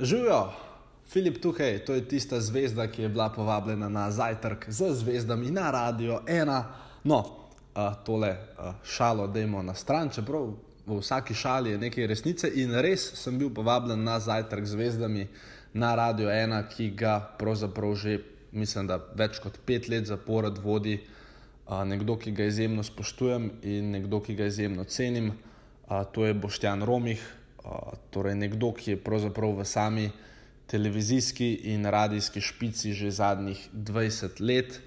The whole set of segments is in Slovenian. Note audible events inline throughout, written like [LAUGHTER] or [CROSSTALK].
Živijo, Filip tukaj, to je tista zvezda, ki je bila povabljena na zajtrk z zvezdami na Radio 1. No, uh, tole uh, šalo dajmo na stran, čeprav v vsaki šali je nekaj resnice in res sem bil povabljen na zajtrk z zvezdami na Radio 1, ki ga pravzaprav že, mislim, da več kot pet let zapored vodi uh, nekdo, ki ga izjemno spoštujem in nekdo, ki ga izjemno cenim. Uh, to je Boštjan Romih, torej nekdo, ki je pravzaprav v sami televizijski in radijski špici že zadnjih 20 let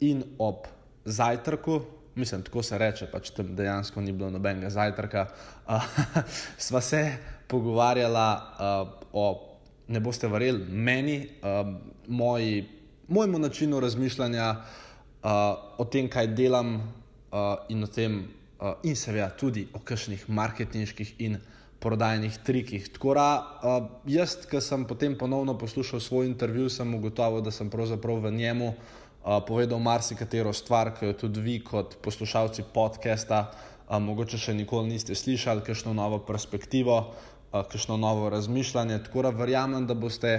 in ob zajtrku, mislim, tako se reče, pač tam dejansko ni bilo nobenega zajtrka, uh, [LAUGHS] sva se pogovarjala uh, o, ne boste verjeli, meni, uh, moji, mojemu načinu razmišljanja, uh, o tem, kaj delam uh, in o tem, uh, in seveda tudi o kakšnih marketinških in prodajnih trikih. Tako da, uh, jaz, ki sem potem ponovno poslušal svoj intervju, sem ugotovil, da sem pravzaprav v njemu uh, povedal marsikatero stvar, ki jo tudi vi, kot poslušalci podcasta, uh, mogoče še nikoli niste slišali, kakšno novo perspektivo, uh, kakšno novo razmišljanje. Tako da verjamem, da boste,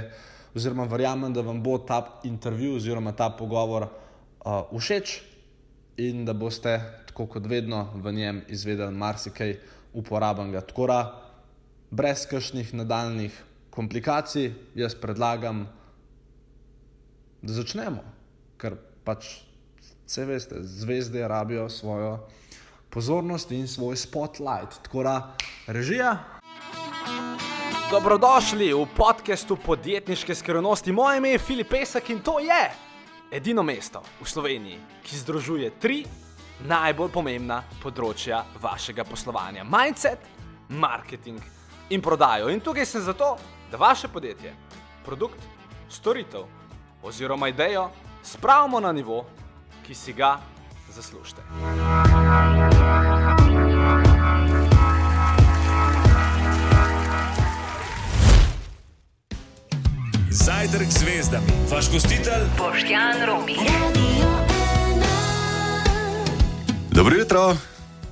oziroma verjamem, da vam bo ta intervju oziroma ta pogovor uh, všeč in da boste, tako kot vedno, v njem izvedeli marsikaj uporabnega. Tako da, brez kakšnih nadaljnih komplikacij, jaz predlagam, da začnemo, ker pač vse veste, zvezde rabijo svojo pozornost in svoj spotlight. Tako da, režija. Dobrodošli v podkastu podjetniške skrivnosti. Moje ime je Filip Pesek in to je edino mesto v Sloveniji, ki združuje tri najbolj pomembna področja vašega poslovanja: mindset, marketing in prodajo. In tukaj sem zato, da vaše podjetje, produkt, storitev oziroma idejo spravimo na nivo, ki si ga zaslužite. Zajtrk zvezdami, vaš gostitelj Boštjan Romi. Dobro jutro,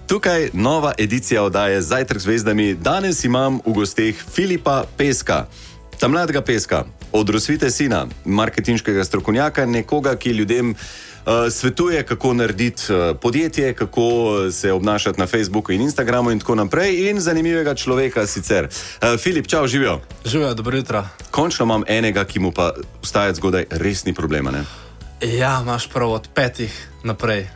Tukaj nova edicija oddaje Zajtrk zvezdami. Danes imam v gosteh Filipa Peska, tam mladega Peska, od Rosvite sina, marketinškega strokovnjaka, nekoga, ki ljudem uh, svetuje, kako narediti uh, podjetje, kako se obnašati na Facebooku in Instagramu in tako naprej, in zanimivega človeka sicer. Uh, Filip, čau, živijo. Živijo, dobro jutro. Končno imam enega, ki mu pa vstajati zgodaj resni problema. Ne? Ja, imaš prav od petih naprej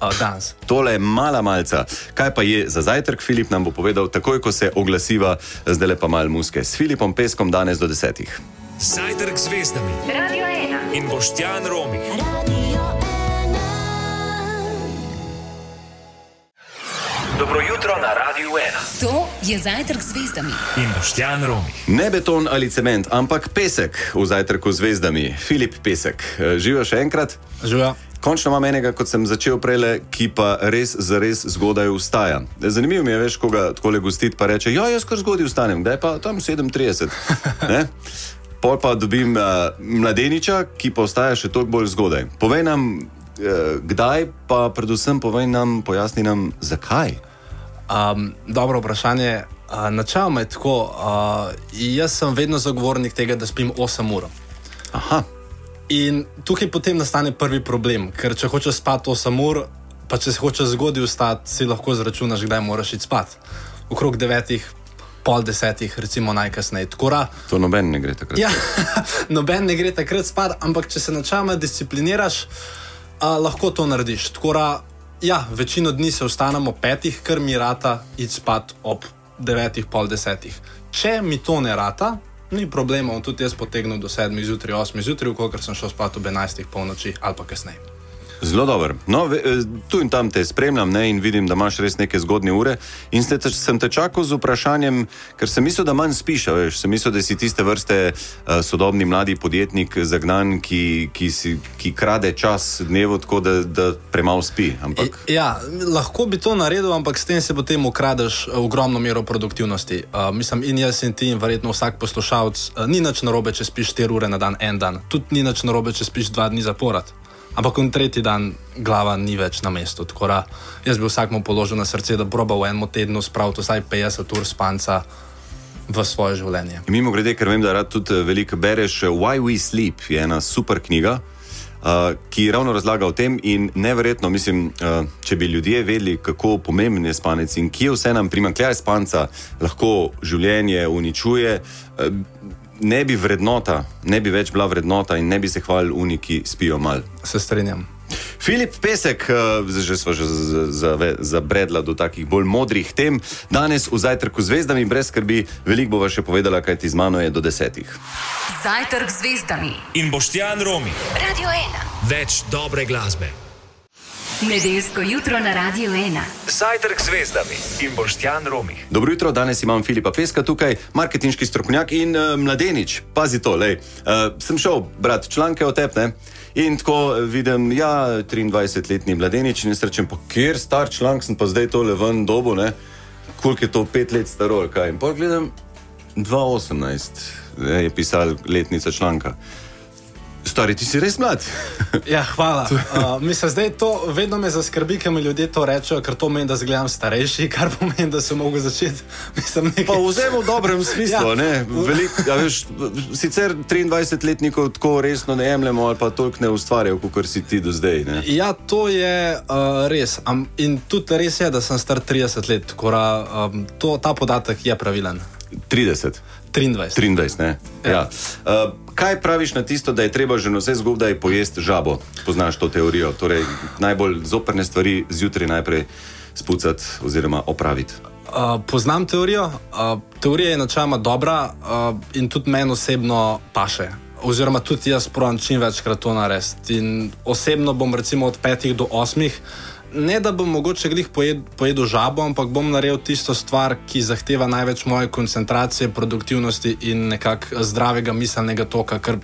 danes. Tole je mala malca. Kaj pa je za zajtrk, Filip nam bo povedal, takoj ko se oglasiva, zdaj le pa mal muske. S Filipom Peskom danes do desetih. Zajtrk zvezdami. Radio 1. In boštjan Romi. Dobro jutro na Radio 1. To je zajtrk z zvezdami. In boštjan Romi. Ne beton ali cement, ampak pesek v zajtrku z zvezdami. Filip Pesek. Živijo še enkrat? Živijo. Končno imam enega, kot sem začel prej, ki pa res, res zgodaj vstaja. Zanimivo mi je, veš, koga tako le gostiti, pa reče: Ja, jaz kar zgodaj vstanem, da je pa tam 37. [LAUGHS] Pol pa dobim uh, mladeniča, ki pa vstaja še toliko bolj zgodaj. Povej nam, kdaj, pa predvsem povej nam, pojasni nam, zakaj. Um, dobro vprašanje. Uh, načeloma je tako. Uh, jaz sem vedno zagovornik tega, da spim 8 ur. Aha. In tukaj potem nastane prvi problem, ker če hočeš spati 8 ur, pa če se hočeš zgodaj vstati, si lahko zračunaš, kdaj moraš iti spat. Okrog 9, pol 10, recimo najkasneje. Tkora, to noben ne gre takrat. Ja, [LAUGHS] noben ne gre takrat spat, ampak če se načeloma discipliniraš, uh, lahko to narediš. Tkora, ja, večino dni se vstanemo petih, ker mi rata iti spat ob 9, pol 10. Če mi to ne rata, ni problema, tudi jaz potegnem do 7 zjutraj, 8 zjutraj, ker sem šel spat ob 11 polnoči ali pa kasneje. Zelo dobro. No, eh, tu in tam te spremljam ne, in vidim, da imaš res neke zgodne ure. In te, sem te čakal z vprašanjem, ker sem mislil, da manj spiš. Veš, sem mislil, da si tiste vrste uh, sodobni mladi podjetnik, zagnan, ki, ki, si, ki krade čas dnevu, tako da, da premalo spi. Ampak... Ja, lahko bi to naredil, ampak s tem se potem ukradeš eh, ogromno mero produktivnosti. Uh, mislim, in jaz in ti, in verjetno vsak poslušalec, uh, ni nič narobe, če spiš 4 ure na dan, en dan. Tudi ni nič narobe, če spiš 2 dni zapored. Ampak on tretji dan glava ni več na mestu. Da, jaz bi vsakmu položil na srce, da proba v enem tednu spraviti vsaj 50 ur spanca. v svoje življenje. Mimo grede, ker vem, da rad tudi eh, veliko bereš, eh, Why We Sleep je ena super knjiga. Uh, ki ravno razlaga o tem, in neverjetno, mislim, uh, če bi ljudje vedeli, kako pomemben je spanec in kje vse nam primankljaj spanca lahko življenje uničuje, uh, ne bi vrednota, ne bi več bila vrednota in ne bi se hvalili oni, ki spijo mal. Se strinjam. Filip Pesek, uh, že smo že zabredla do takih bolj modrih tem, danes v zajtrku z zvezdami, brez skrbi, veliko bova še povedala, kaj ti z mano je do desetih. Zajtrk z zvezdami. In Boštjan Romi. Radio 1. Več dobre glasbe. Nedeljsko jutro na Radio 1. Zajtrk z zvezdami in Boštjan Romi. Dobro jutro, danes imam Filipa Peska tukaj, marketinški strokovnjak in uh, mladenič. Pazi to, lej. Uh, sem šel brati članke o tepne. In tako vidim, ja, 23-letni mladenič in rečem, pa kjer star članek sem pa zdaj tole ven dobo, ne? koliko je to pet let staro, kaj. In pa gledam, 2018 je pisal letnica članka. Stari, ti si res mlad. [LAUGHS] Ja, hvala. Uh, mislim, zdaj to vedno me zaskrbi, ker mi ljudje to rečejo, ker to meni, da izgledam starejši, kar pomeni, da sem mogel začeti. [LAUGHS] Mislim, nekaj... Pa vzemo v dobrem smislu. Ja. Ja. Velik, ja, veš, sicer 23-letnikov tako resno ne jemljemo ali pa toliko ne ustvarjajo, kot si ti do zdaj. Ne? Ja, to je uh, res. Am, in tudi res je, da sem star 30 let. Kora, um, to, ta podatek je pravilen. 30. 23. 23, ne? Ja. Ja. Uh, kaj praviš na tisto, da je treba že na vse zgodaj pojesti žabo? Poznaš to teorijo? Torej, najbolj zoprne stvari zjutraj najprej spucati oziroma opraviti. Uh, poznam teorijo. Uh, teorija je načeloma dobra uh, in tudi meni osebno paše. Oziroma, tudi jaz pravim čim večkrat to narediti. In osebno bom recimo od petih do osmih. Ne, da bom mogoče glih pojed, pojedel žabo, ampak bom naredil tisto stvar, ki zahteva največ moje koncentracije, produktivnosti in nekako zdravega miselnega toka. Ker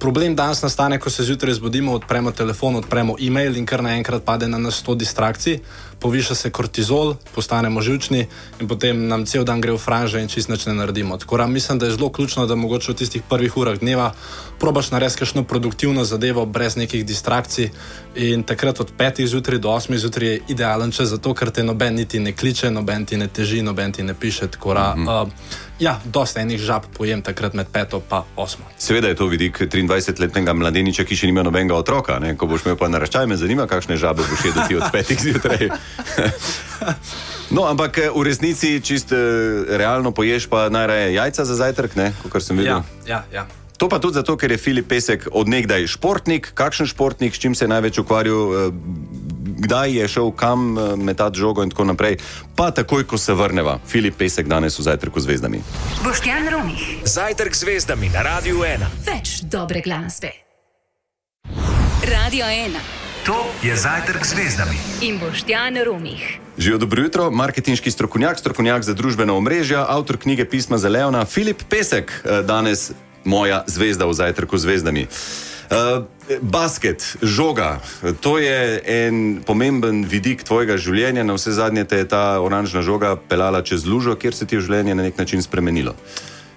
problem danes nastane, ko se zjutraj zbudimo, odpremo telefon, odpremo e-mail in kar naenkrat pade na nas 100 distrakcij, poviša se kortizol, postanemo živčni in potem nam cel dan gre v franže in čist nič ne naredimo. Tako da mislim, da je zelo ključno, da mogoče v tistih prvih urah dneva probaš narediti kakšno produktivno zadevo brez nekih distrakcij in takrat od 5 zjutraj do 8 zjutraj je idealen čas za to, ker te noben niti ne kliče, noben ti ne teži, noben ti ne piše. Tako da, mm -hmm. uh, ja, dosta enih žab pojem takrat med 5 in 8. Seveda je to vidik 23-letnega mladeniča, ki še nima nobenega otroka. Ne? Ko boš imel pa naraščaj, me zanima, kakšne žabe boš jedel ti od [LAUGHS] 5 zjutraj. [LAUGHS] No, ampak eh, v resnici, čist eh, realno poješ pa najraje jajca za zajtrk, kot sem videl. Ja, ja, ja. To pa tudi zato, ker je Filip Pesek odnegdaj športnik. Kakšen športnik, s čim se je največ ukvarjal, eh, kdaj je šel kam metati žogo in tako naprej. Pa takoj, ko se vrneva, Filip Pesek danes v zajtrku z zvezdami. Boštjan Romih. Zajtrk z zvezdami na Radio 1. Več dobre glasbe. Radio 1. To je zajtrk z zvezdami. In Boštjan Romih. Živijo dobro jutro, marketinški strokovnjak, strokovnjak za družbena omrežja, avtor knjige Pisma za Leona, Filip Pesek, eh, danes moja zvezda v zajtrku z zvezdami. Uh, basket, žoga, to je en pomemben vidik tvojega življenja, na vse zadnje te je ta oranžna žoga pelala čez lužo, kjer se ti je življenje na nek način spremenilo.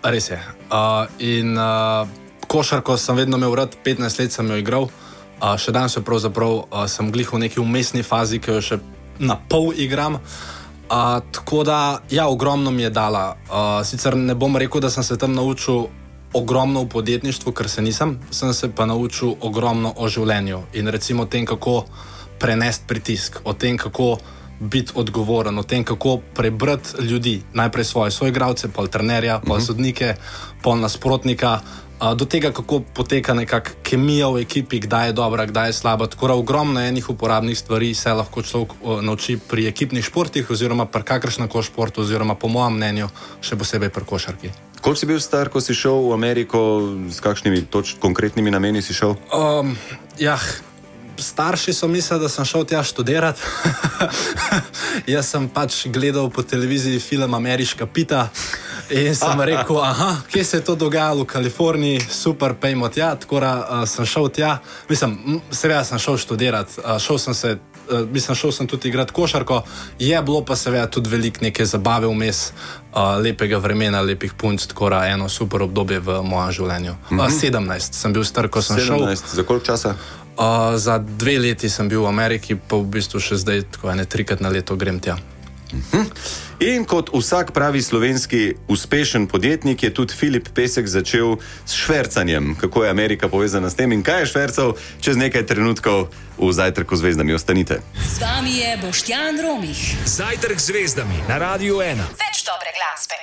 Res je. Uh, in uh, košarko sem vedno imel rad, 15 let sem jo igral, uh, še danes pravzaprav uh, sem glih v neki umestni fazi, ki jo še na pol igram. Uh, tako da, ja, ogromno mi je dala. Uh, sicer ne bom rekel, da sem se tam naučil ogromno v podjetništvu, ker se nisem, sem se pa naučil ogromno o življenju in recimo o tem, kako prenesti pritisk, o tem, kako biti odgovoren, o tem, kako prebrati ljudi, najprej svoje soigralce, pa trenerja, pa sodnike, pa nasprotnika. Do tega, kako poteka nekakšna kemija v ekipi, kdaj je dobra, kdaj je slaba. Tako da ogromno enih uporabnih stvari se lahko človek nauči pri ekipnih športih, oziroma pri kakršnem koli športu, oziroma po mojem mnenju, še posebej pri košarki. Koliko si bil star, ko si šel v Ameriko, s kakšnimi toč, konkretnimi nameni si šel? Um, ja, starši so mislili, da sem šel tja študirati. [LAUGHS] Jaz sem pač gledal po televiziji film Ameriška pita. In sem [LAUGHS] rekel, aha, kje se je to dogajalo v Kaliforniji, super, pejmo tja. Tako da uh, sem šel tja, mislim, seveda sem šel študirati, uh, šel sem se. Uh, mislim, šel sem tudi igrati košarko, je bilo pa seveda tudi veliko neke zabave vmes, uh, lepega vremena, lepih punc, tako da eno super obdobje v mojem življenju. Mm -hmm. uh, 17 sem bil star, ko sem 17. šel. 17, za koliko časa? Uh, za dve leti sem bil v Ameriki, pa v bistvu še zdaj, tako ene trikrat na leto grem tja. In kot vsak pravi slovenski uspešen podjetnik je tudi Filip Pesek začel s švercanjem. Kako je Amerika povezana s tem in kaj je švercal, čez nekaj trenutkov v zajtrku zvezdami ostanite. Z vami je Boštjan Romih. Zajtrk z zvezdami na Radiu 1. Več dobre glasbe.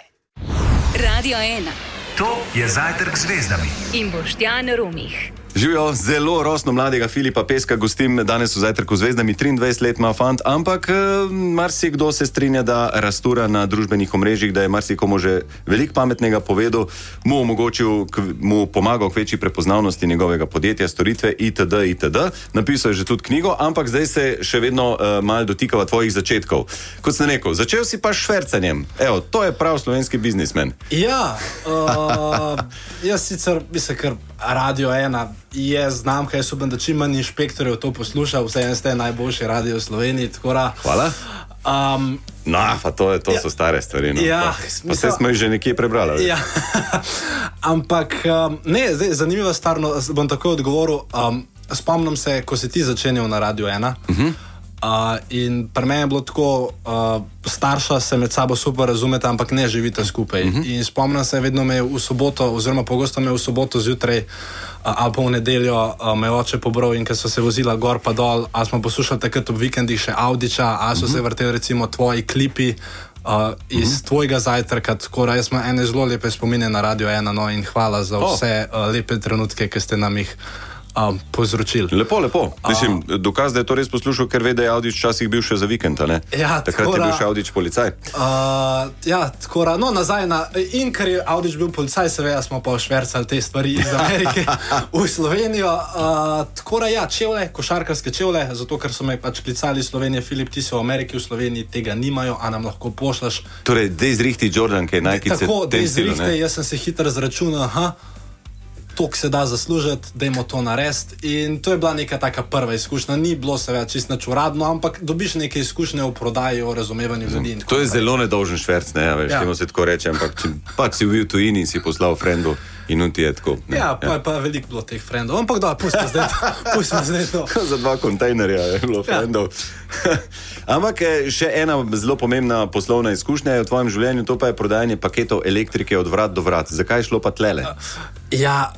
Radio 1 To je zajtrk z zvezdami. in Boštjan Romih. Živijo zelo rosno mladega Filipa Peska, gostim danes v zajtrku zvezdami, 23 let ima fant, ampak eh, marsikdo se strinja, da rastura na družbenih omrežjih, da je marsikomu že veliko pametnega povedal, mu omogočil, mu pomagal k večji prepoznavnosti njegovega podjetja, storitve itd. itd. Napisal je že tudi knjigo, ampak zdaj se še vedno uh, mal dotikava tvojih začetkov. Kot sem rekel, začel si pa s švercanjem. Evo, to je prav slovenski biznismen. Ja, uh, [LAUGHS] jaz sicer mislim, ker Radio 1 je znamka, jaz upam, da čim manj inšpektorjev to posluša, vseeno ste najboljši radio v Sloveniji. tako Da, Hvala. um, No, pa to, je, to so stare stvari. No. Ja, pa, pa mislim- vse smo jih že nekje prebrali. Ja. [LAUGHS] Ampak um, ne, zdaj, zanimiva stvar, no, bom takoj odgovoril. Um, spomnim se, ko si ti začenjal na Radio 1. Uh -huh. Uh, in pri meni je bilo tako, uh, starša se med sabo super razumeta, ampak ne živita skupaj. Uh -huh. In spomnim se, vedno me je v soboto, oziroma pogosto me je v soboto zjutraj uh, ali pa v nedeljo uh, me oče pobral in ker so se vozila gor pa dol, a smo poslušali takrat ob vikendih še Audiča, a so uh -huh. se vrteli recimo tvoji klipi. Uh, iz uh -huh. tvojega zajtrka, tako da jaz imam ene zelo lepe spomine na Radio 1 no, in hvala za vse uh, lepe trenutke, ki ste nam jih um, povzročili. Lepo, lepo. Mislim, dokaz, da je to res poslušal, ker ve, da je Audič včasih bil še za vikend. Ja, Takrat je bil še Audič policaj. Uh, ja, tako da, no, nazaj na. In ker je Audič bil policaj, seveda smo pa švrcali te stvari iz Amerike [LAUGHS] v Slovenijo. Uh, tako da, ja, čevlje, košarkarske čevlje, zato ker so me pač klicali Slovenije, Filip, ti si v Ameriki, v Sloveniji tega nimajo, a nam lahko pošljaš. Torej, dej zrihti Jordan, ki je najkice. Tako, da izrihte, jaz sem se hitro zračunal, aha, to se da zaslužiti, dajmo to narediti. In to je bila neka taka prva izkušnja. Ni bilo seveda čist nič uradno, ampak dobiš neke izkušnje v prodaji, o razumevanju ljudi. tako To je zelo nedolžen šverc, ne, a veš, Ja. temu se tako reče, ampak če pač si bil tujini in si poslal frendu in on ti je tako. Ne, Ja, pa je pa veliko bilo teh frendov, ampak da, pustimo zdaj to. [LAUGHS] Pustimo zdaj to. Za dva kontejnerja je bilo Ja. frendov. [LAUGHS] Ampak eh, še ena zelo pomembna poslovna izkušnja je v tvojem življenju, to pa je prodajanje paketov elektrike od vrat do vrat. Zakaj je šlo pa tlele? Ja,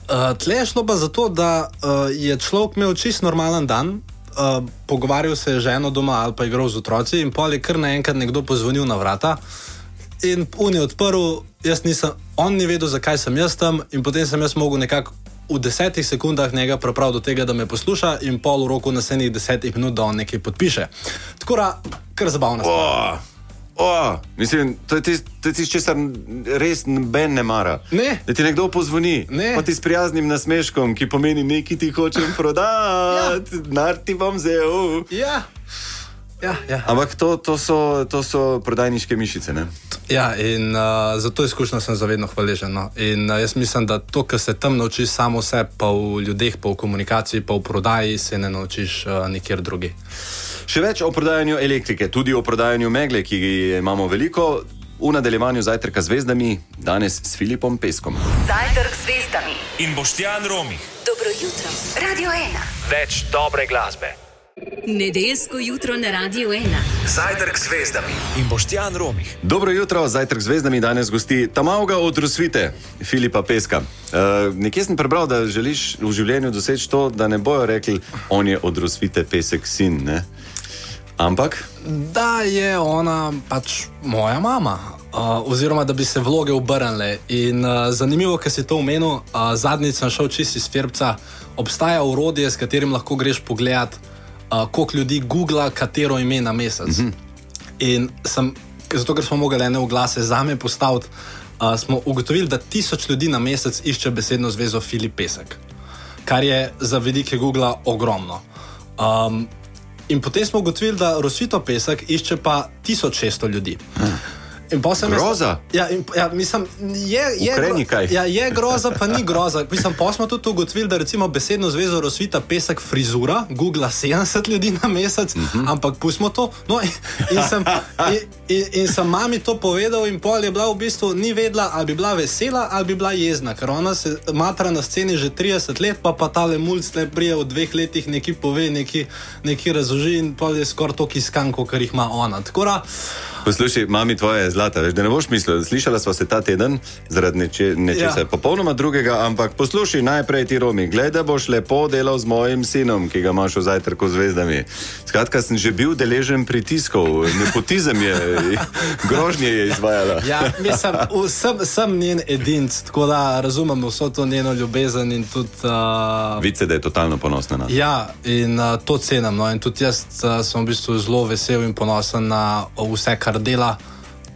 uh, tle je šlo pa zato, da uh, je človek imel čist normalen dan. Uh, pogovarjal se je z ženo doma ali pa igral z otroci, in pol je kar naenkrat nekdo pozvonil na vrata. In on je odprl, jaz nisem, on ni vedel, zakaj sem jaz tam, in potem sem jaz mogel nekako v desetih sekundah njega pripraviti do tega, da me posluša, in pol v roku naslednjih desetih minut, da on nekaj podpiše. Tako da, kar zabavno. stvar. O, o, mislim, to je tisto, tis, česar res noben ne mara. Ne. Da ti nekdo pozvoni, Ne. pa ti s prijaznim nasmeškom, ki pomeni nekaj ti hočem [LAUGHS] prodati, ja. nar ti bom vzel. Ja, ja, ja. Ampak to, to, so, to so prodajniške mišice. Ne? Ja, in uh, za to izkušnjo sem zavedno hvaležen. No. In uh, jaz mislim, da to, kar se tam naučiš samo sebe, pa v ljudeh, pa v komunikaciji, pa v prodaji, se ne naučiš uh, nikjer drugi. Še več o prodajanju elektrike, tudi o prodajanju megle, ki imamo veliko. V nadaljevanju zajtrka z zvezdami, danes s Filipom Peskom. Zajtrk z zvezdami. In Boštjan Romih. Dobro jutro. Radio 1. Več dobre glasbe. Nedeljsko jutro na Radio 1. Zajtrk z zvezdami. In Boštjan Romih. Dobro jutro, zajtrk z zvezdami danes gosti Tamauga od Rusvite, Filipa Peska. Uh, nekje sem prebral, da želiš v življenju doseči to, da ne bojo rekli, on je od Rusvite Pesek sin. Ne? Ampak, Da je ona pač moja mama. Uh, oziroma, da bi se vloge obrnile. In uh, zanimivo, ker si to omenil, uh, zadnjič sem šel čist iz Ferbca. Obstaja urodje, s katerim lahko greš pogledat, uh, koliko ljudi googla, katero ime na mesec. Mm -hmm. In sem, zato ker smo mogli ene oglase za me postaviti, uh, smo ugotovili, da tisoč ljudi na mesec išče besedno zvezo Filip Pesek, kar je za vidike Google ogromno. Um, in potem smo ugotovili, da Rosvito Pesek išče pa 1600 ljudi. Jaz- Groza? Ja, in, ja, mislim, je, je, gro- ja, je groza, pa ni groza. Mislim, pa smo tudi ugotovili, da recimo besedno zvezo Rosvita Pesek frizura, Google 70 ljudi na mesec, uh -huh. ampak pustimo to. No, in, in, sem, in, in, in sem mami to povedal, in pol je bila v bistvu ni vedela, ali bi bila vesela ali bi bila jezna, ker ona se matra na sceni že 30 let, pa pa tale mulj le prije v dveh letih neki pove, neki, neki razloži in pol je skoraj toliko iskan, kot jih ima ona. Tako da, Poslušaj, mami tvoja je zlata, veš, da ne boš mislil. Slišala sva se ta teden zaradi neče, nečesa Ja. popolnoma drugega, ampak poslušaj najprej ti Romi, gledaj, da boš lepo delal z mojim sinom, ki ga imaš v zajtrku z zvezdami. Skratka, sem že bil deležen pritiskov, nepotizem je, [LAUGHS] grožnje je izvajala. Ja, mislim, sem, sem njen edinc, tako da razumem vso to njeno ljubezen in tudi. Uh, Vice, da je totalno ponosna na. Ja, in uh, to cenim. No? In tudi jaz uh, sem v bistvu zelo vesel in ponosen na vse, kar dela.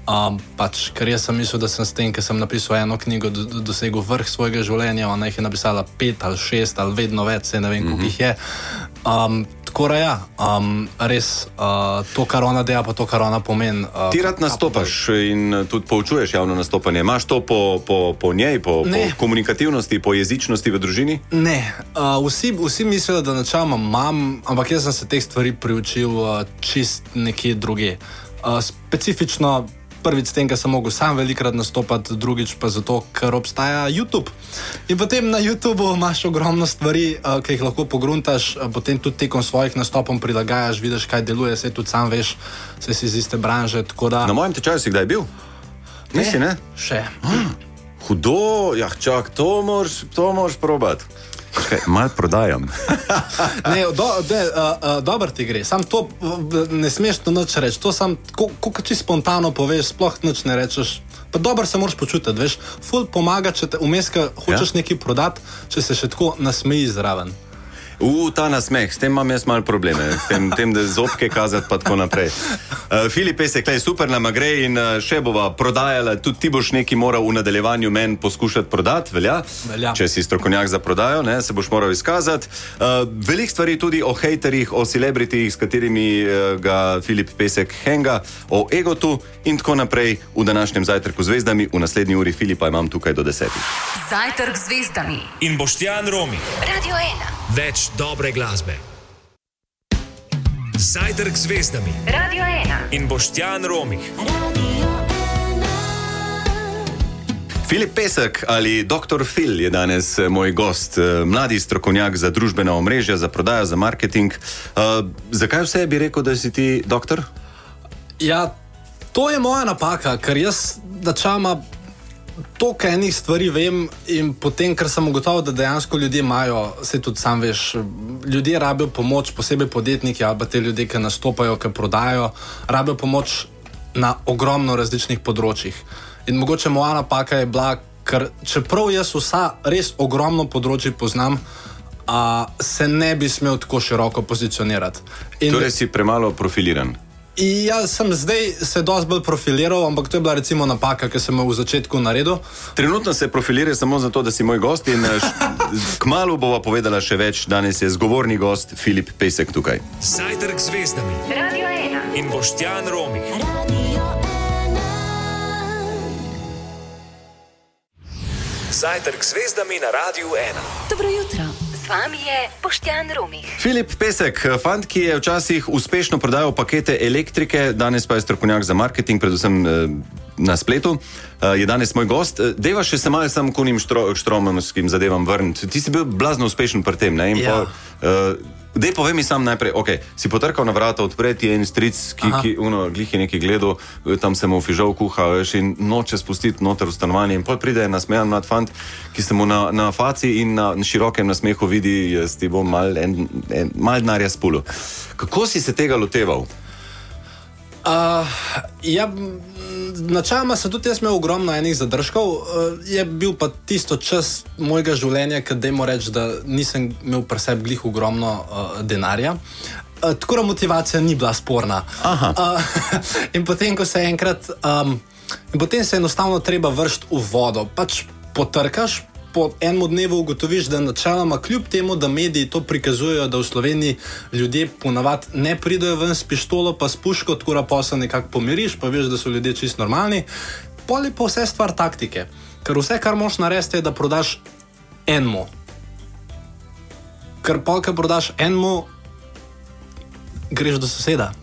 Um, pač, ker jaz sem mislil, da sem s tem, ker sem napisal eno knjigo, do, do, dosegel vrh svojega življenja. Ona jih je napisala pet ali šest ali vedno več, se ne vem, koliko jih je. Um, tako da ja, um, res uh, to, kar ona dela, pa to, kar ona pomeni. Uh, Ti rad nastopaš in eh, tudi poučuješ javno nastopanje. Imaš to po, po, po njej, po, po Ne. komunikativnosti, po jezičnosti v družini? Ne, uh, vsi, vsi mislijo, da načeloma imam, ampak jaz sem se teh stvari priučil uh, čist nekje druge. Uh, specifično prvič s tem, ker sem mogel sam velikrat nastopati, drugič pa zato, ker obstaja YouTube. In potem na YouTubu imaš ogromno stvari, uh, ki jih lahko pogruntaš, uh, potem tudi tekom svojih nastopov prilagajaš, vidiš, kaj deluje, se tudi sam veš, se si iz iste branže. Da, Na mojem tečaju si kdaj bil? Nisi, ne? Še. Hudo, ja, čak, to moraš, to moraš probati. Čakaj, Mal prodajam. [LAUGHS] Ne, do, de, uh, uh, dobro ti gre, sam to ne smeš to nič reči. To sam, ko, ko čisto spontano poveš, sploh nič ne rečeš. Pa dobro se moraš počutiti, veš. Ful pomaga, če te vmes ka hočeš ja. nekaj prodati, če se še tako nasmeji zraven. U, ta nasmeh, s tem imam jaz malo probleme, s tem, tem da zobke kazati pa tako naprej. Uh, Filip Pesek, klej, super nam gre in uh, še bova prodajala, tudi ti boš nekaj moral v nadaljevanju meni poskušati prodati, velja? Velja. Če si strokovnjak za prodajo, ne, se boš moral izkazati. Uh, Veliko stvari tudi o hejterjih, o celebritih, s katerimi uh, ga Filip Pesek henga, o egotu in tako naprej v današnjem zajtrku z zvezdami. V naslednji uri Filipa imam tukaj do desetih. Zajtrk z zvezdami. In Boštjan Romi. Radio 1. Več dobre glasbe. Zajtrk z zvezdami. Radio 1. In Boštjan Romi. Filip Pesek ali dr. Phil je danes eh, moj gost, eh, mladi strokovnjak za družbena omrežja, za prodajo, za marketing. Uh, zakaj vse bi rekel, da si ti doktor? Ja, to je moja napaka, ker jaz načama toliko enih stvari vem in potem, ker sem ugotovil, da dejansko ljudje imajo, se tudi sam veš, ljudje rabijo pomoč, posebej podjetniki ali te ljudje, ki nastopajo, ki prodajajo, rabijo pomoč na ogromno različnih področjih. In mogoče moja napaka je bila, ker čeprav jaz vsa res ogromno področji poznam, a, se ne bi smel tako široko pozicionirati. In- Torej si premalo profiliran. Ja, sem zdaj se dosti bolj profiliral, ampak to je bila recimo napaka, ki sem jo v začetku naredil. Trenutno se profilira samo zato, da si moj gost in eh, [LAUGHS] kmalu bova povedala še več. Danes je zgovorni gost Filip Pesek tukaj. Zajtrk z zvezdami. Radio 1. In Boštjan Romi. Zajtrk z zvezdami na Radiu 1. Dobro jutro. Z vami je Boštjan Romih. Filip Pesek, fant, ki je včasih uspešno prodajal pakete elektrike, danes pa je strokovnjak za marketing, predvsem eh, na spletu, eh, je danes moj gost. Eh, Deva še se malo sam kunim štro, štromovskim zadevam vrniti. Ti si bil blazno uspešen pri tem, ne? In Ja. eh, Dej, povej mi sam najprej, okay, si potrkal na vrata, odpre ti en stric, ki, Aha. ki uno, glih je nekaj gledal, tam se mu fižal kuha, veš, in noče spustiti noter v stanovanje. In pol pride nasmejan mlad fant, ki se mu na, na faci in na širokem nasmehu vidi, jaz ti bom mal, en, en, mal denarja spulu. Kako si se tega loteval? Uh, ja, načeloma sem tudi jaz imel ogromno enih zadržkov, uh, je bil pa tisto čas mojega življenja, ki dajmo reči, da nisem imel pri sebi glih ogromno uh, denarja. Uh, tako da motivacija ni bila sporna. Aha. Uh, [LAUGHS] in potem, ko se enkrat, um, potem se enostavno treba vršiti v vodo. Pač potrkaš, po enem dnevu ugotoviš, da načeloma, kljub temu, da mediji to prikazujejo, da v Sloveniji ljudje ponavadi ne pridejo ven s pištolo, pa s puško, tako da posel nekako pomiriš, pa veš, da so ljudje čist normalni. Pol je pa vse stvar taktike. Ker vse, kar moš narediti, je, da prodaš enemu. Ker pol, ki prodaš enemu, greš do soseda.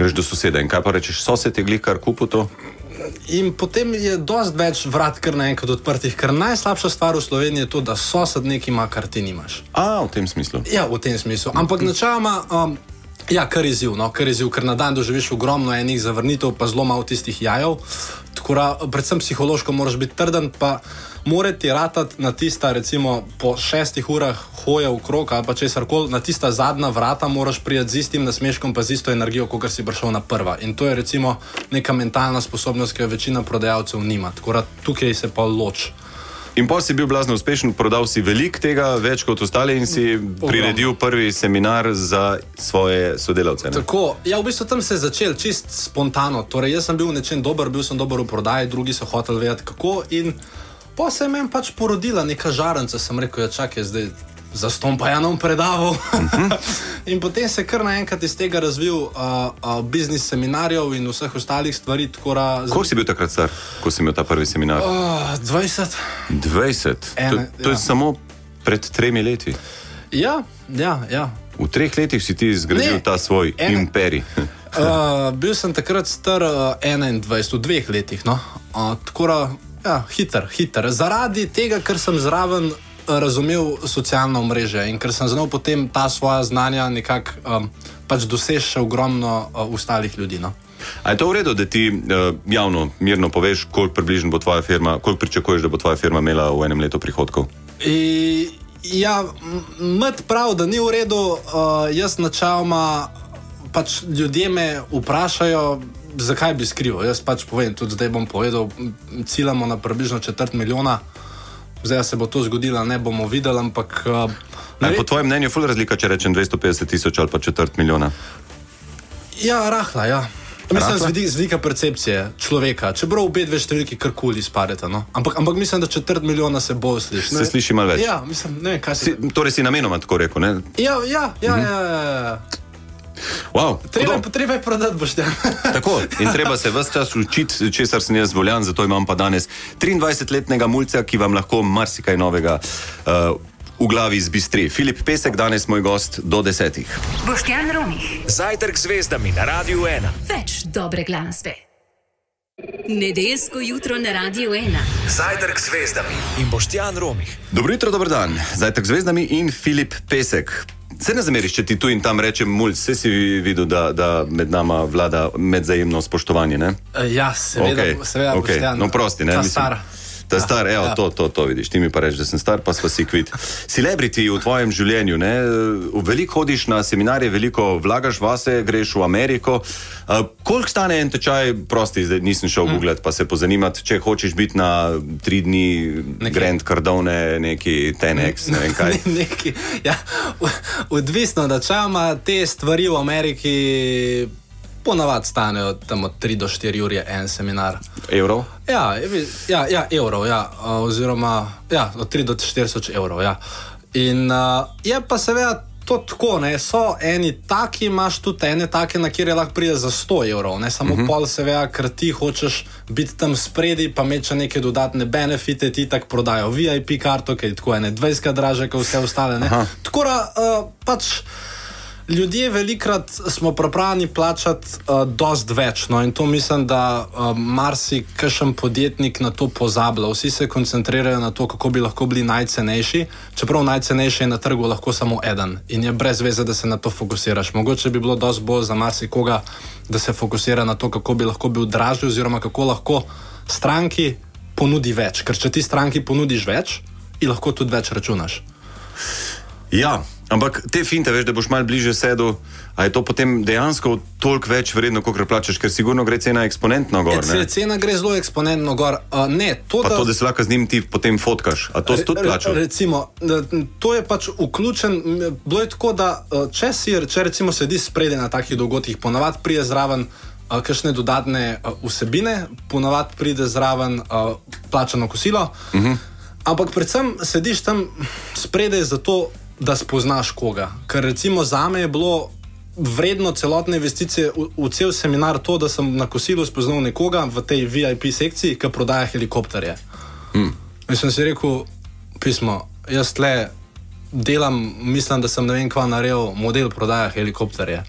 Greš do soseda in kaj pa rečeš, sosed je glih kar kupu to? In potem je dosti več vrat, kar naenkrat odprtih. Ker najslabša stvar v Sloveniji je to, da sosed nekaj ima, kar ti nimaš. A, v tem smislu. Ja, v tem smislu. Ampak načeloma, um, Ja, kar je izziv, no, kar je izziv, ker na dan doživiš ogromno enih zavrnitev, pa zelo malo tistih jajev. Tako da, predvsem psihološko moraš biti trden, pa mora ti ratati na tista, recimo po šestih urah hoje v krog ali pa česar koli, na tista zadnja vrata moraš priti z istim nasmeškom, pa z isto energijo, kot si prišel na prva. In to je recimo neka mentalna sposobnost, ki jo večina prodajalcev nima. Tako da tukaj se pa loč. In pa si bil blazno uspešen, prodal si veliko tega, več kot ostali, in si priredil prvi seminar za svoje sodelavce. Ne? Tako, ja, v bistvu tam se je začel čist spontano. Torej, jaz sem bil nečem dober, bil sem dober v prodaji, drugi so hoteli vedeti kako. In pa se je meni pač porodila neka žarenca, sem rekel, ja, čakaj, zdaj zaston pa je nam predaval. [LAUGHS] in potem se je kar naenkrat iz tega razvil uh, uh, biznis seminarjev in vseh ostalih stvari. Tkora, Koliko si bil takrat star, ko si imel ta prvi seminar? Uh, 20. 20. Ene, to, to je ja. samo pred tremi leti. Ja, ja, ja. V treh letih si ti zgradil Ne. ta svoj Ene- imperij. [LAUGHS] Uh, bil sem takrat star uh, 21, v dveh letih. No? Uh, tako da, ja, hiter, hiter. Zaradi tega, ker sem zraven uh, razumel socialno mreže in ker sem znal potem ta svoja znanja nekako um, pač doseči še ogromno uh, ostalih ljudi. No? A je to v redu, da ti uh, javno, mirno poveš, koliko približno bo tvoja firma, koliko pričakuješ, da bo tvoja firma imela v enem letu prihodkov? I, ja, med prav, da ni v redu, uh, jaz načeloma pač ljudje me vprašajo. Zakaj bi skrival? Jaz pač povem, tudi zdaj bom povedal, ciljamo na približno četrt milijona, zdaj se bo to zgodilo, ne bomo videli, ampak. Uh, Ne, po tvojem mnenju je ful razlika, če rečem 250 tisoč ali pa četrt milijona. Ja, rahla, ja. Mislim, z vidika, z vidika percepcije človeka, čeprav obe dve številki karkoli spadeta. No? Ampak, ampak mislim, da četrt milijona se bolj sliši. Se sliši malo več. Ja, mislim, ne. Si, torej si namenoma tako rekel, ne? Ja, ja, ja, Mhm. ja, ja, ja. Wow, Treba, hudo. treba je prodati, boš te. [LAUGHS] Tako, in treba se vse čas učiti, česar sem jaz voljan, zato imam pa danes 23-letnega mulca, ki vam lahko marsikaj novega uh, v glavi zbistri. Filip Pesek, danes moj gost do desetih. Boštjan Romih. Zajtrk z zvezdami na Radiu 1. Več dobre glasbe. Nedeljsko jutro na Radiu 1. Zajtrk z zvezdami in Boštjan Romih. Dobro jutro, dober dan. Zajtrk z zvezdami in Filip Pesek. Se ne zameriš, če ti tu in tam rečem mulj, vse si videl, da, da med nama vlada medzajemno spoštovanje. Ne? Ja, seveda, okay, seveda okej. Boštjan. No, prosti, ne, Ta mislim. star. Ta star, evo, ja. to, to, to vidiš. Ti mi pa rečeš, da sem star, pa smo si kvit. Celebrity v tvojem življenju, ne? veliko hodiš na seminarje, veliko vlagaš vase, greš v Ameriko. Uh, koliko stane en tečaj, prosti, zdaj nisem šel mm. googlet, pa se pozanimati, če hočeš biti na tri dni Nekje. Grand Cardone, neki Tenex, ne vem kaj. [LAUGHS] Ne, neki, ja, odvisno, da čama te stvari v Ameriki ponavadi stanejo tam od 3 do 4 ure en seminar. Evrov? Ja, ja, ja evrov, ja, oziroma ja, od 3 do 4 evrov. Ja. In uh, je pa seveda to tako, ne, so eni taki, imaš tudi ene take, na kjer je lahko pride za 100 evrov, ne samo uh -huh. pol, seveda, ker ti hočeš biti tam spredi, pa še neke dodatne benefite, ti tako prodajo VIP karto, ki je tako ene 20 draže, kot vse ostale. Tako da uh, pač. Ljudje velikrat smo pripravljeni plačati uh, dosti več. No, in to mislim, da uh, marsikšen podjetnik na to pozablja. Vsi se koncentrirajo na to, kako bi lahko bili najcenejši, čeprav najcenejši je na trgu lahko samo eden in je brez veze, da se na to fokusiraš. Mogoče bi bilo dosti bolj za marsikoga, da se fokusira na to, kako bi lahko bil dražji, oziroma kako lahko stranki ponudi več. Ker če ti stranki ponudiš več, ji lahko tudi več računaš. Ja, ampak te finte, veš, da boš mal bliže sedel, a je to potem dejansko toliko več vredno, kot plačeš, ker sigurno gre cena eksponentno gor. Ce- Ne? Cena gre zelo eksponentno gor. Ne, to, Pa to, da se lahko z njim ti potem fotkaš. A to si tudi plačal? Recimo, da, to je pač vključen. Bilo je tako, da če, si, če recimo sedi spredje na takih dogodkih, ponavadi pride zraven uh, kakšne dodatne uh, vsebine, ponavadi pride zraven uh, plačano kosilo. Uh -huh. Ampak predvsem sediš tam spredaj zato, da spoznaš koga. Ker recimo za me je bilo. Vredno celotne investicije v, v cel seminar to, da sem na kosilu spoznal nekoga v tej VIP sekciji, ki prodaja helikopterje. In sem si rekel, pismo, jaz tle delam, mislim, da sem ne vem, kva naredil, model prodaja helikopterje.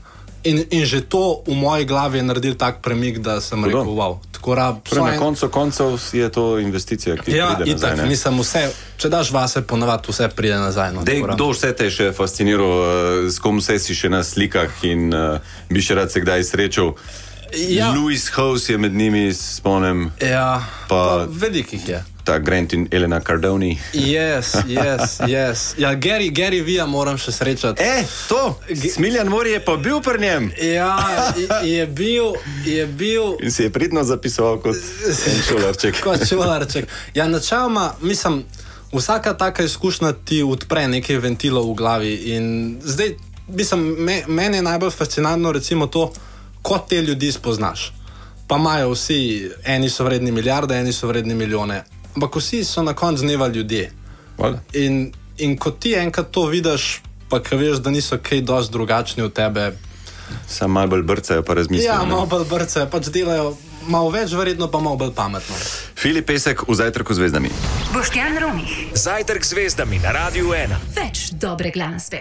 In, in že to v moji glavi je naredil tak premik, da sem Hudo. rekel, wow. Tako da, Torej, na koncu koncev je to investicija, ki Ja, pride nazaj. itak, ne? mislim, vse, če daš vase, ponavadi vse pride nazaj. No, Dej, kdo vse te je še fasciniral, uh, s kom vse si še na slikah in uh, bi še rad se kdaj srečal? Ja. Louis House je med njimi, spomnim, Ja, Pa- pa velikih je. Ta Grant in Elena Cardoni. Yes, [LAUGHS] yes, yes. Ja, Gary, Gary Vija moram še srečati. E, to, Smiljan Mori je pa bil pri njem Ja, je- bil, je bil in si je pridno zapisoval kot en šolarček. [LAUGHS] kot čuvarček. Ja, načeloma, mislim, vsaka taka izkušnja ti odpre nekaj ventilov v glavi. In zdaj, mislim, me, meni je najbolj fascinantno, recimo, to, kot te ljudi spoznaš. Pa imajo vsi, eni so vredni milijarde, eni so vredni milijone. Ampak vsi so na koncu dneva ljudje. Valjda. In, in ko ti enkrat to vidiš, pa ki veš, da niso kaj dosti drugačni od tebe, Sam malo bolj brcajo, pa razmislijo. ja, malo bolj brce, pač delajo malo več, verjetno pa malo bolj pametno. Filip Pesek v zajtrku z zvezdami. Boštjan Romih. Zajtrk z zvezdami na Radiu 1. Več dobre glasbe.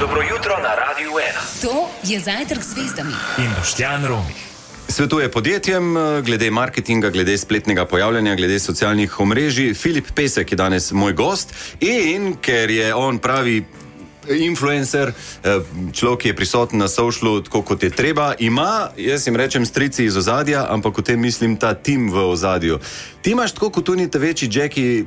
Dobro jutro na Radiu 1. To je zajtrk z zvezdami. In Boštjan Romih. Svetuje podjetjem eh, glede marketinga, glede spletnega pojavljanja, glede socialnih omrežij. Filip Pesek je danes moj gost in ker je on pravi. Influencer, eh, človek, ki je prisoten na socialu, tako kot je treba, ima, jaz jim rečem, strici iz ozadja, ampak v tem mislim ta tim v ozadju. Ti imaš tako kot oni te večji jacki,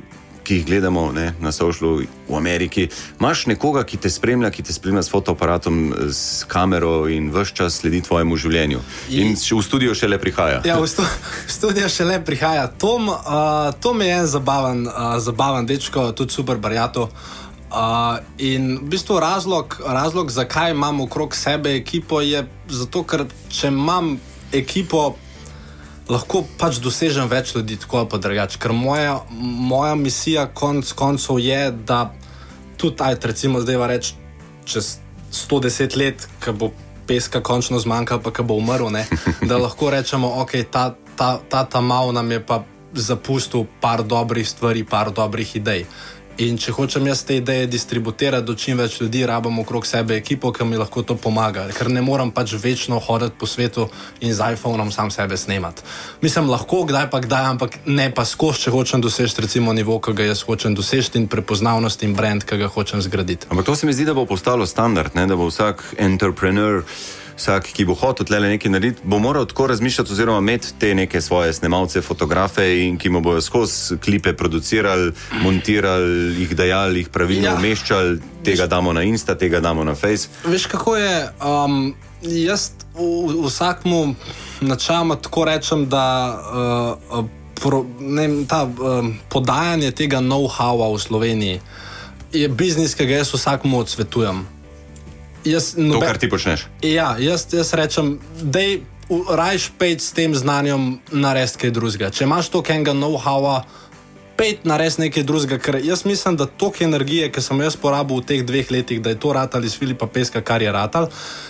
ki jih gledamo ne, na socialu v Ameriki, imaš nekoga, ki te spremlja, ki te spremlja s fotoaparatom, s kamero in vse čas sledi tvojemu življenju. In še v studio šele prihaja. Ja, v stu, [LAUGHS] v studio še le prihaja Tom. Uh, Tom je en zabaven, uh, zabaven dečko, tudi super barjato. Uh, in v bistvu razlog, razlog, zakaj imam okrog sebe ekipo, je zato, ker če imam ekipo, lahko pač dosežem več ljudi, tako ali pa drugače. Ker moja, moja misija konc koncev je, da tudi, aj, recimo, zdaj va reči, čez 110 let, ko bo peska končno zmanjkalo, pa ko bo umrl, ne, [LAUGHS] da lahko rečemo, ok, ta, ta, ta, ta mal nam je pa zapustil par dobrih stvari, par dobrih idej. In če hočem jaz te ideje distribuirati do čim več ljudi, rabim okrog sebe ekipo, ki mi lahko to pomaga. Ker ne morem pač večno hoditi po svetu in z iPhonom sam sebe snemati. Mislim, lahko kdaj pa kdaj, ampak ne pa skozi, če hočem doseči recimo nivo, ki ga jaz hočem doseči in prepoznavnost in brand, ki ga hočem zgraditi. Ampak to se mi zdi, da bo postalo standard, ne? da bo vsak entrepreneur, vsak, ki bo hotel tle nekaj narediti, bo moral tako razmišljati, oziroma imeti te neke svoje snemalce, fotografe, in ki mu bodo skozi klipe producirali, montirali, jih dajali, jih pravilno Ja. umeščali, tega damo na Insta, tega damo na Face. Veš, kako je? Um, jaz v, vsakmu načeloma tako rečem, da uh, pro, ne, ta, um, podajanje tega know-howa v Sloveniji je biznis, ki ga jaz vsakmu odsvetujem. Jaz, To, nobe- kar ti počneš. Ja, jaz, jaz rečem, da je rajš pet s tem znanjem narediti kaj drugega. Če imaš to kenga know-howa, pet narediti nekaj drugega, ker jaz mislim, da toliko energije, ki sem jo jaz porabil v teh dveh letih, da je to ratal iz Filipa Peska, kar je ratal,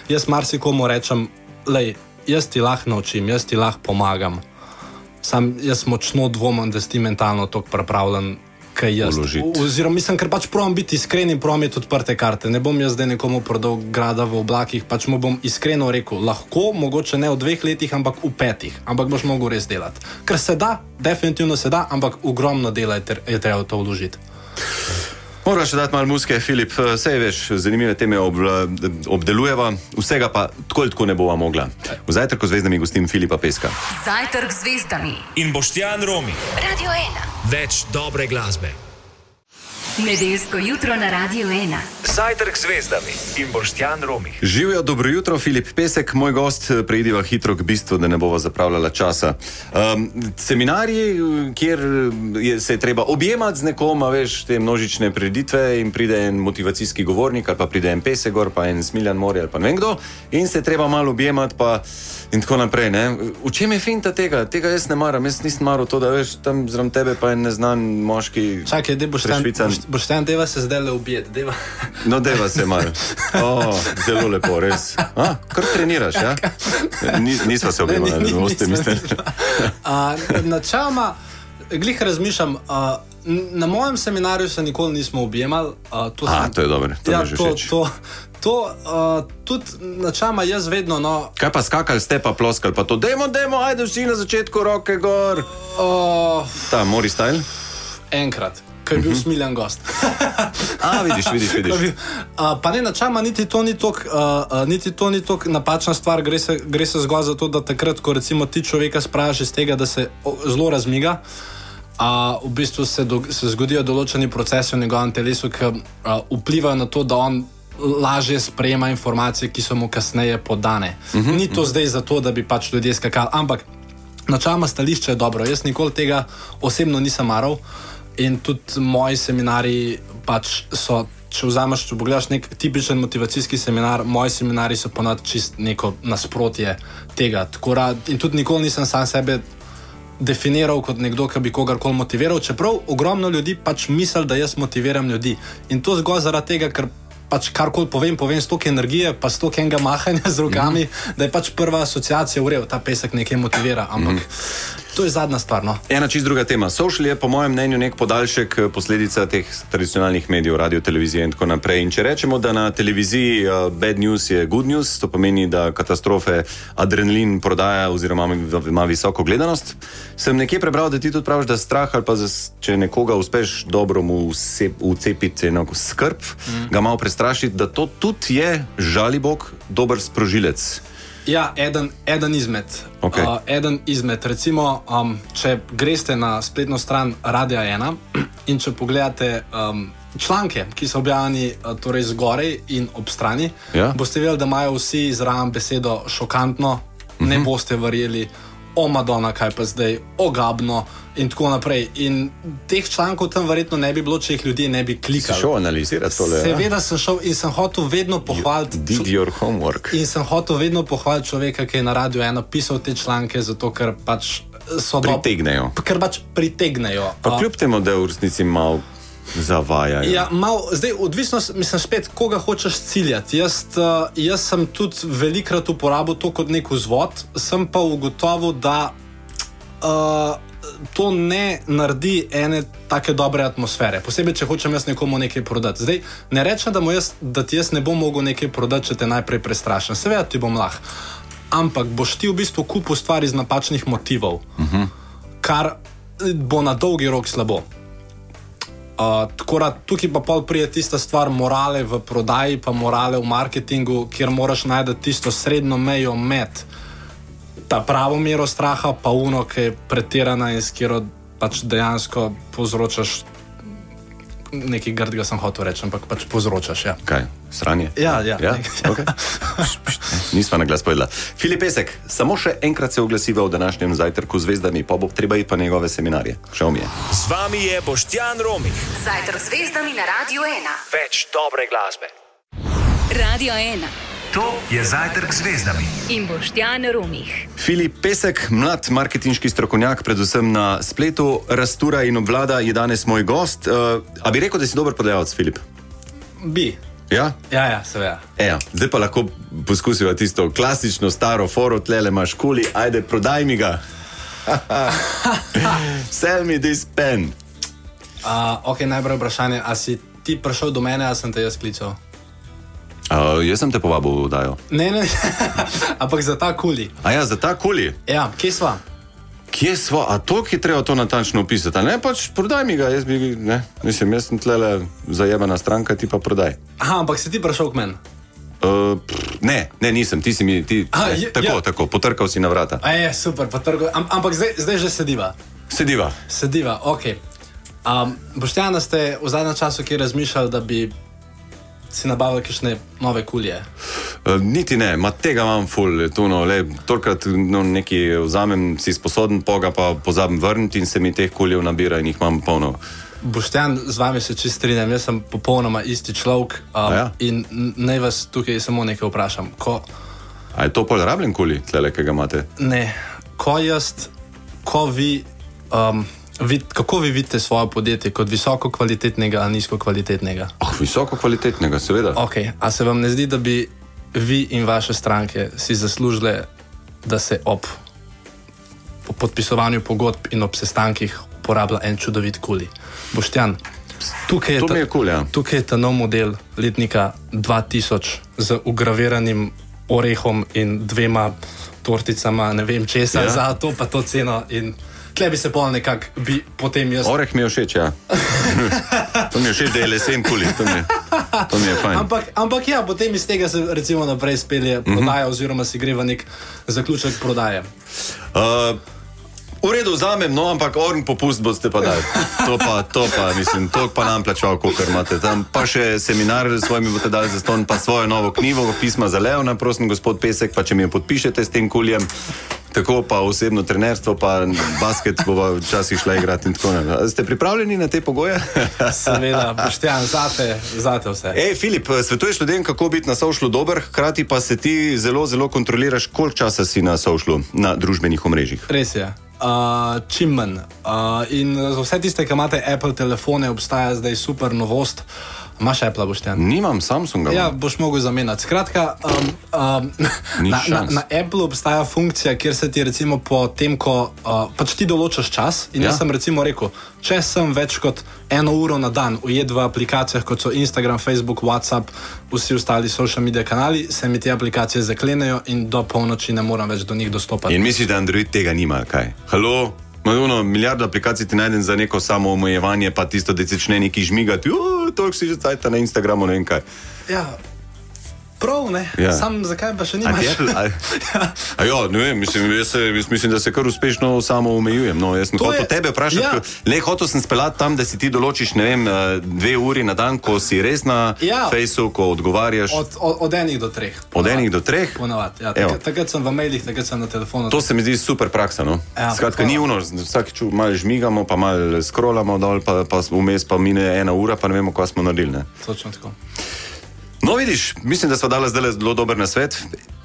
jaz marsikomu rečem, lej, jaz ti lahko naučim, jaz ti lahko pomagam. Sam jaz močno dvomim, da si mentalno tako pripravljen. Kaj jaz. Vložiti. Oziroma, mislim, ker pač provam biti iskren in provam imeti odprte karte. Ne bom jaz zdaj nekomu prodal grada v oblakih, pač mu bom iskreno rekel, lahko, mogoče ne v dveh letih, ampak v petih, ampak boš mogel res delati. Ker se da, definitivno se da, ampak ogromno dela je, ter, je treba v to vložiti. Moraš še dati malo muske, Filip, vse veš, zanimive teme ob, obdelujeva, vsega pa tako ali tako ne bova mogla. V zajtrku z zvezdami gostim Filipa Peska. Zajtrk z zvezdami. In Boštjan Romi. Radio 1. Več dobre glasbe. Nedeljsko jutro na Radio 1. Zajtrk z zvezdami in Boštjan Romi. Živijo, dobro jutro, Filip Pesek, moj gost, preidiva hitro k bistvu, da ne bova zapravljala časa. Um, seminarji, kjer je, se je treba objemati z nekom, a veš, te množične preditve in pride en motivacijski govornik, ali pa pride en Pesegor, pa en Smiljan Mori, ali pa ne vem kdo, in se treba malo objemati, pa in tako naprej. Ne? V čem je finta tega? Tega jaz ne maram, jaz nisem maral to, da veš, tam zraven tebe pa je neznan moški. Čakaj, da boš tam, prešvican. boš, tam deva se zdaj le ubijeti. Deva. No, deva se malo. [LAUGHS] Oh, zelo lepo, res. A, kar treniraš, ja? Ni, nisva se objemala, Ne, boste mislili. Načeloma, glih razmišljam, n- na mojem seminarju se nikoli nismo objemali. Uh, to, A, sem- to je dobro, to ja, to, to, to uh, tudi načama jaz vedno. No, Kaj pa skakali ste, pa ploskali, pa to, demo, demo, ajde vsi na začetku roke gor. uh, Ta mori style. enkrat, ko je bil uh -huh. smiljen gost. [LAUGHS] A, vidiš, vidiš, vidiš. Uh, pa ne načama, niti to ni tako uh, niti to ni tako napačna stvar, gre se, gre se zgolj za to, da takrat, ko recimo ti človeka spraviš iz tega, da se zelo razmiga. Uh, v bistvu se, do, se zgodijo določeni procesi v njegovem telesu, ki uh, vplivajo na to, da on lažje sprejema informacije, ki so mu kasneje podane. Uh -huh, Ni to uh -huh. zdaj zato, da bi pač ljudje skakali, ampak načeloma stališče je dobro. Jaz nikoli tega osebno nisem maral in tudi moji seminari pač so. Če vzameš, če pogledaš nek tipičen motivacijski seminar, moji seminari so ponad čist neko nasprotje tega. Tako ra- In tudi nikoli nisem sam sebe definiral kot nekdo, ki bi kogarkoli motiviral, čeprav ogromno ljudi pač misli, da jaz motiviram ljudi. In to zgolj zaradi tega, ker pač karkoli povem, povem s toliko energije, pa s toliko enega [LAUGHS] mahanja z rokami, mm -hmm. da je pač prva asociacija urev, ta pesek nekaj motivira. Ampak mm -hmm. To je zadnja stvar. No. Ena čist druga tema. Social je po mojem mnenju nek podaljšek eh, posledica teh tradicionalnih medijev, radio, televizije in tako naprej. In če rečemo, da na televiziji uh, bad news je good news, to pomeni, da katastrofe adrenalin prodaja oziroma ima- visoko gledanost, sem nekje prebral, da ti tudi praviš, da strah ali pa zas, če nekoga uspeš dobro mu vcepiti eno skrb, mm. ga malo prestrašiti, da to tudi je, žali Bog, dober sprožilec. Ja, eden, eden izmed. Okej. Uh, eden izmed. Recimo, um, če greste na spletno stran Radia 1 in če pogledate um, članke, ki so objavljeni uh, torej zgoraj in ob strani, Ja. boste videli, da imajo vsi zraven besedo šokantno, uh -huh. ne boste verjeli, o Madonna, kaj pa zdaj, ogabno in tako naprej. In teh člankov tam verjetno ne bi bilo, če jih ljudje ne bi Si klikali. šel analizirati tole? ja? Seveda sem šel in sem hotel vedno pohvaliti. Did your homework. In sem hotel vedno pohvaliti človeka, ki je na radiju eno pisal te članke, zato ker pač so dob- Pritegnejo. Ker pač pritegnejo. Pa kljub temu, da v resnici malo zavajajo. Ja, mal, zdaj, odvisno, mislim, spet, koga hočeš ciljati. Jaz, uh, jaz sem tudi velikrat uporabil to kot nek vzvod, sem pa ugotovil, da uh, to ne naredi ene tako dobre atmosfere. Posebej, če hočem jaz nekomu nekaj prodati. Zdaj, ne rečem, da, jaz, da ti jaz ne bom mogel nekaj prodati, če te najprej prestrašim. Seveda ti bom lahko. Ampak boš ti v bistvu kupil stvari iz napačnih motivov, uh -huh. kar bo na dolgi rok slabo. Uh, tako da tukaj pa pol prije tista stvar morale v prodaji, pa morale v marketingu, kjer moraš najti tisto srednjo mejo med ta pravo mero straha, pa uno, ki je pretirana in s katero pač dejansko povzročaš nekaj grdega, sem hotel reči, ampak pač povzročaš. Ja. Kaj, sranje? Ja, ja. ja? Okay. [LAUGHS] Nisva na glas povedala. Filip Pesek, samo še enkrat se oglasiva v današnjem zajtrku z zvezdami, pa bo treba iti pa njegove seminarje. Žal mi je. Z vami je Boštjan Romih. Zajtrk z zvezdami na Radio 1. Več dobre glasbe. Radio 1 To je zajtrk z zvezdami. in Boštjan Rumih. Filip Pesek, mlad marketinški strokovnjak, predvsem na spletu, rastura in obvlada, je danes moj gost. Uh, a bi rekel, da si dober prodajalec, Filip? Bi. Ja? Ja, ja, seveda. Eja, zdaj pa lahko poskusiva tisto klasično staro foro, tlele imaš kuli, ajde, prodaj mi ga. [LAUGHS] Sell me this pen. Uh, ok, najprej vprašanje, a si ti prišel do mene, ali sem te jaz klical? Uh, jaz sem te povabil v dajo. Ne, ne, [LAUGHS] ampak za ta kuli. A ja, za ta kuli. Ja, kje sva? Kje smo, a to, ki je treba to natančno opisati? a Ne, pač prodaj mi ga, jaz bi, ne, mislim, jaz sem tlele zajemana stranka, ti pa prodaj. Aha, ampak si ti prišel k meni. Uh, pff, ne, ne, nisem, ti si mi, ti, A, ne, je- tako, ja. tako, potrkal si na vrata. A je super, trgo. Am, ampak zdaj, zdaj že sediva. Sediva. Sediva, ok. Um, Boštjana ste v zadnjem času kje razmišljali, da bi si nabavili kakšne nove kulje? Uh, niti ne, ma tega imam ful, to no, le, tolkrat no, nekaj vzamem, si sposoben, poga pa pozabim vrniti in se mi teh kuljev nabira in jih imam polno. Boštjan, z vami se čist strinjam, jaz sem popolnoma isti človek. Um, A ja? In naj vas tukaj samo nekaj vprašam. Ko, A je to pol rabljen kuli, tlele, ki ga imate? ne, ko jaz, ko vi, um, vid, kako vi vidite svoje podjetje, kot visoko kvalitetnega ali nizko kvalitetnega? Oh, visoko kvalitetnega, seveda. Okay. A se vam ne zdi, da bi vi in vaše stranke si zaslužile, da se ob, ob podpisovanju pogodb in ob sestankih porablja en čudovit kuli. Boštjan, tukaj je, ta, je kul, ja. tukaj je ta nov model letnika 2000 z ugraviranim orehom in dvema torticama, ne vem česa, ja. za to pa to ceno. In tle bi se pol nekako, bi potem jaz. Oreh mi je všeč, ja. to mi je všeč, da je lesen kuli, to mi je, to mi je fajn. Ampak, ampak ja, potem iz tega se recimo naprej spelje prodaja, mm -hmm. oziroma si gre v nek zaključek prodaje. Uh, v redu, vzamem, no, ampak orn popust boste pa dali. To pa, to pa, mislim, to pa nam plačal, kot imate tam. Pa še seminar s svojimi boste dali za ston, pa svojo novo knjigo, pisma za Leona, prosim, gospod Pesek, pa če mi jo podpišete s tem kuljem. Tako pa osebno trenerstvo, pa basket bova včasih šla igrati in tako naprej. Ste pripravljeni na te pogoje? [LAUGHS] Seveda, boštjan, zate, zate vse. Ej, Filip, svetuješ ljudem, kako biti na sošlu dober, hkrati pa se ti zelo, zelo kontroliraš, koliko časa si na sošlu, na družbenih omrežjih. Res je. Uh, čim manj. Uh, in za vse tiste, ki imate Apple telefone, obstaja zdaj super novost. Imaš Apple, boštjan? Nimam Samsunga. Ja, boš mogel zamenjati. Skratka, um, um, na, na, na Apple obstaja funkcija, kjer se ti recimo po tem, ko uh, pač ti določaš čas. In ja. Ja. jaz sem recimo rekel, če sem več kot eno uro na dan ujet v aplikacijah, kot so Instagram, Facebook, WhatsApp, vsi ostali social media kanali, se mi te aplikacije zaklenejo in do polnoči ne morem več do njih dostopati. In misliš, da Android tega nima, kaj? Halo? Maduno, milijardo aplikacij ti najdem za neko samo omejevanje, pa tisto, da začne neki žmigati, to si že cajta na Instagramu, ne vem kaj. Ja, prav, ne. Ja. Sam zakaj pa še nimaš? Apple, a, [LAUGHS] a jo, ne vem, mislim, jaz, se, jaz mislim, da se kar uspešno samo omejujem. No, jaz sem To hotel je- tebe vprašati, ja. ja. le hotel sem speljati tam, da si ti določiš, ne vem, eh, dve uri na dan, ko si res na Ja. Facebooku, ko odgovarjaš od, Od, od, enih do treh. od enih do treh. Ponavadi. Ja, takrat, takrat sem v mailih, takrat sem na telefonu. To se mi zdi super praksa. No? Ja, Skratka, hvala. ni uno, vsakeč malo žmigamo, pa malo scrollamo dol, pa, pa vmes pa mine ena ura, pa ne vemo, kaj smo naredili. Ne? Točno tako. No, vidiš, mislim, da smo dali zdaj zelo dober nasvet.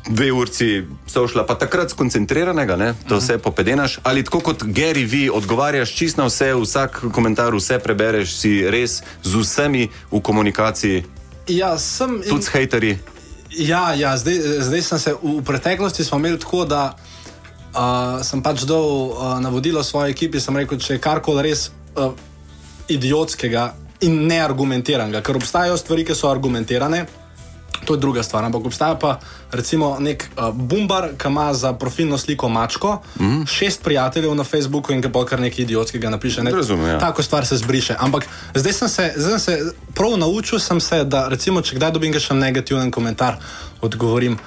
Dve urci so šla, pa takrat skoncentriranega, ne? to vse popedenaš. Ali tako kot Gary V, odgovarjaš čist na vse, vsak komentar, vse prebereš, si res z vsemi v komunikaciji, Ja, sem. in- tudi s hejterji. Ja, ja zdaj, zdaj sem se v, preteklosti smo imeli tako, da uh, sem pač dal uh, navodilo svoji ekipi, sem rekel, če je karkoli res uh, idiotskega in neargumentiranega, ker obstajajo stvari, ki so argumentirane. To je druga stvar, ampak obstaja pa recimo nek uh, bumbar, ki ima za profilno sliko mačko, mm -hmm. šest prijateljev na Facebooku in ki pa kar nekaj idiotskega napiše. Ne, Razumem, ja. Tako stvar se zbriše. Ampak zdaj sem se, zdaj sem se prav naučil, sem se, da recimo, če kdaj dobim še negativen komentar, odgovorim.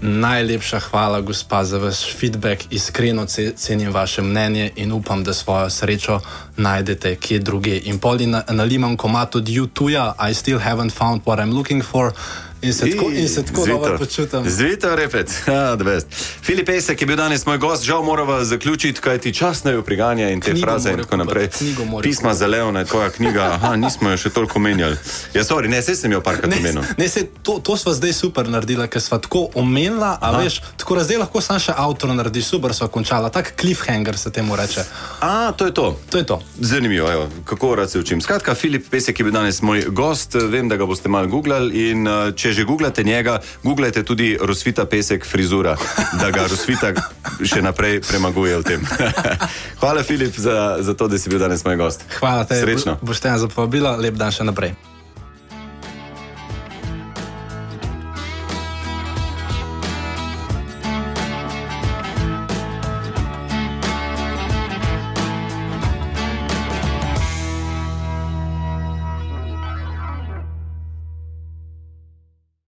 Najlepša hvala, gospa, za vaš feedback. Iskreno ce- cenim vaše mnenje in upam, da svojo srečo najdete kje druge. In poli na, nalimam komat od YouTube, I still haven't found what I'm looking for. In se tako, in se tako dobro počutim. Zvito repet, [LAUGHS] ja, the best. Filip Pesek je bil danes moj gost, žal moramo zaključiti, kaj ti čas ne priganja in te Knjigo fraze in tako naprej. knjigo morajo Pisma za Leona, tvoja knjiga, [LAUGHS] aha, nismo jo še toliko menjali. Ja, sorry, ne, se sem jo parkrat Ne, omenil. ne, se, to, to sva zdaj super naredila, ker sva tako omenila, a veš, tako da zdaj lahko sam še avtor naredi, super sva končala, tak cliffhanger se temu reče. A, to je to. To je to. Zanimivo, evo, kako rad se učim. Skratka, Filip Pesek je bil danes moj gost, vem, da ga boste malo googlali in uh, če že googlate njega, googlajte tudi Rosvita Pesek frizura, da ga Rosvita še naprej premaguje v tem. [LAUGHS] Hvala, Filip, za, za to, da si bil danes moj gost. Hvala te, Srečno. boš te za povabilo, lep dan še naprej.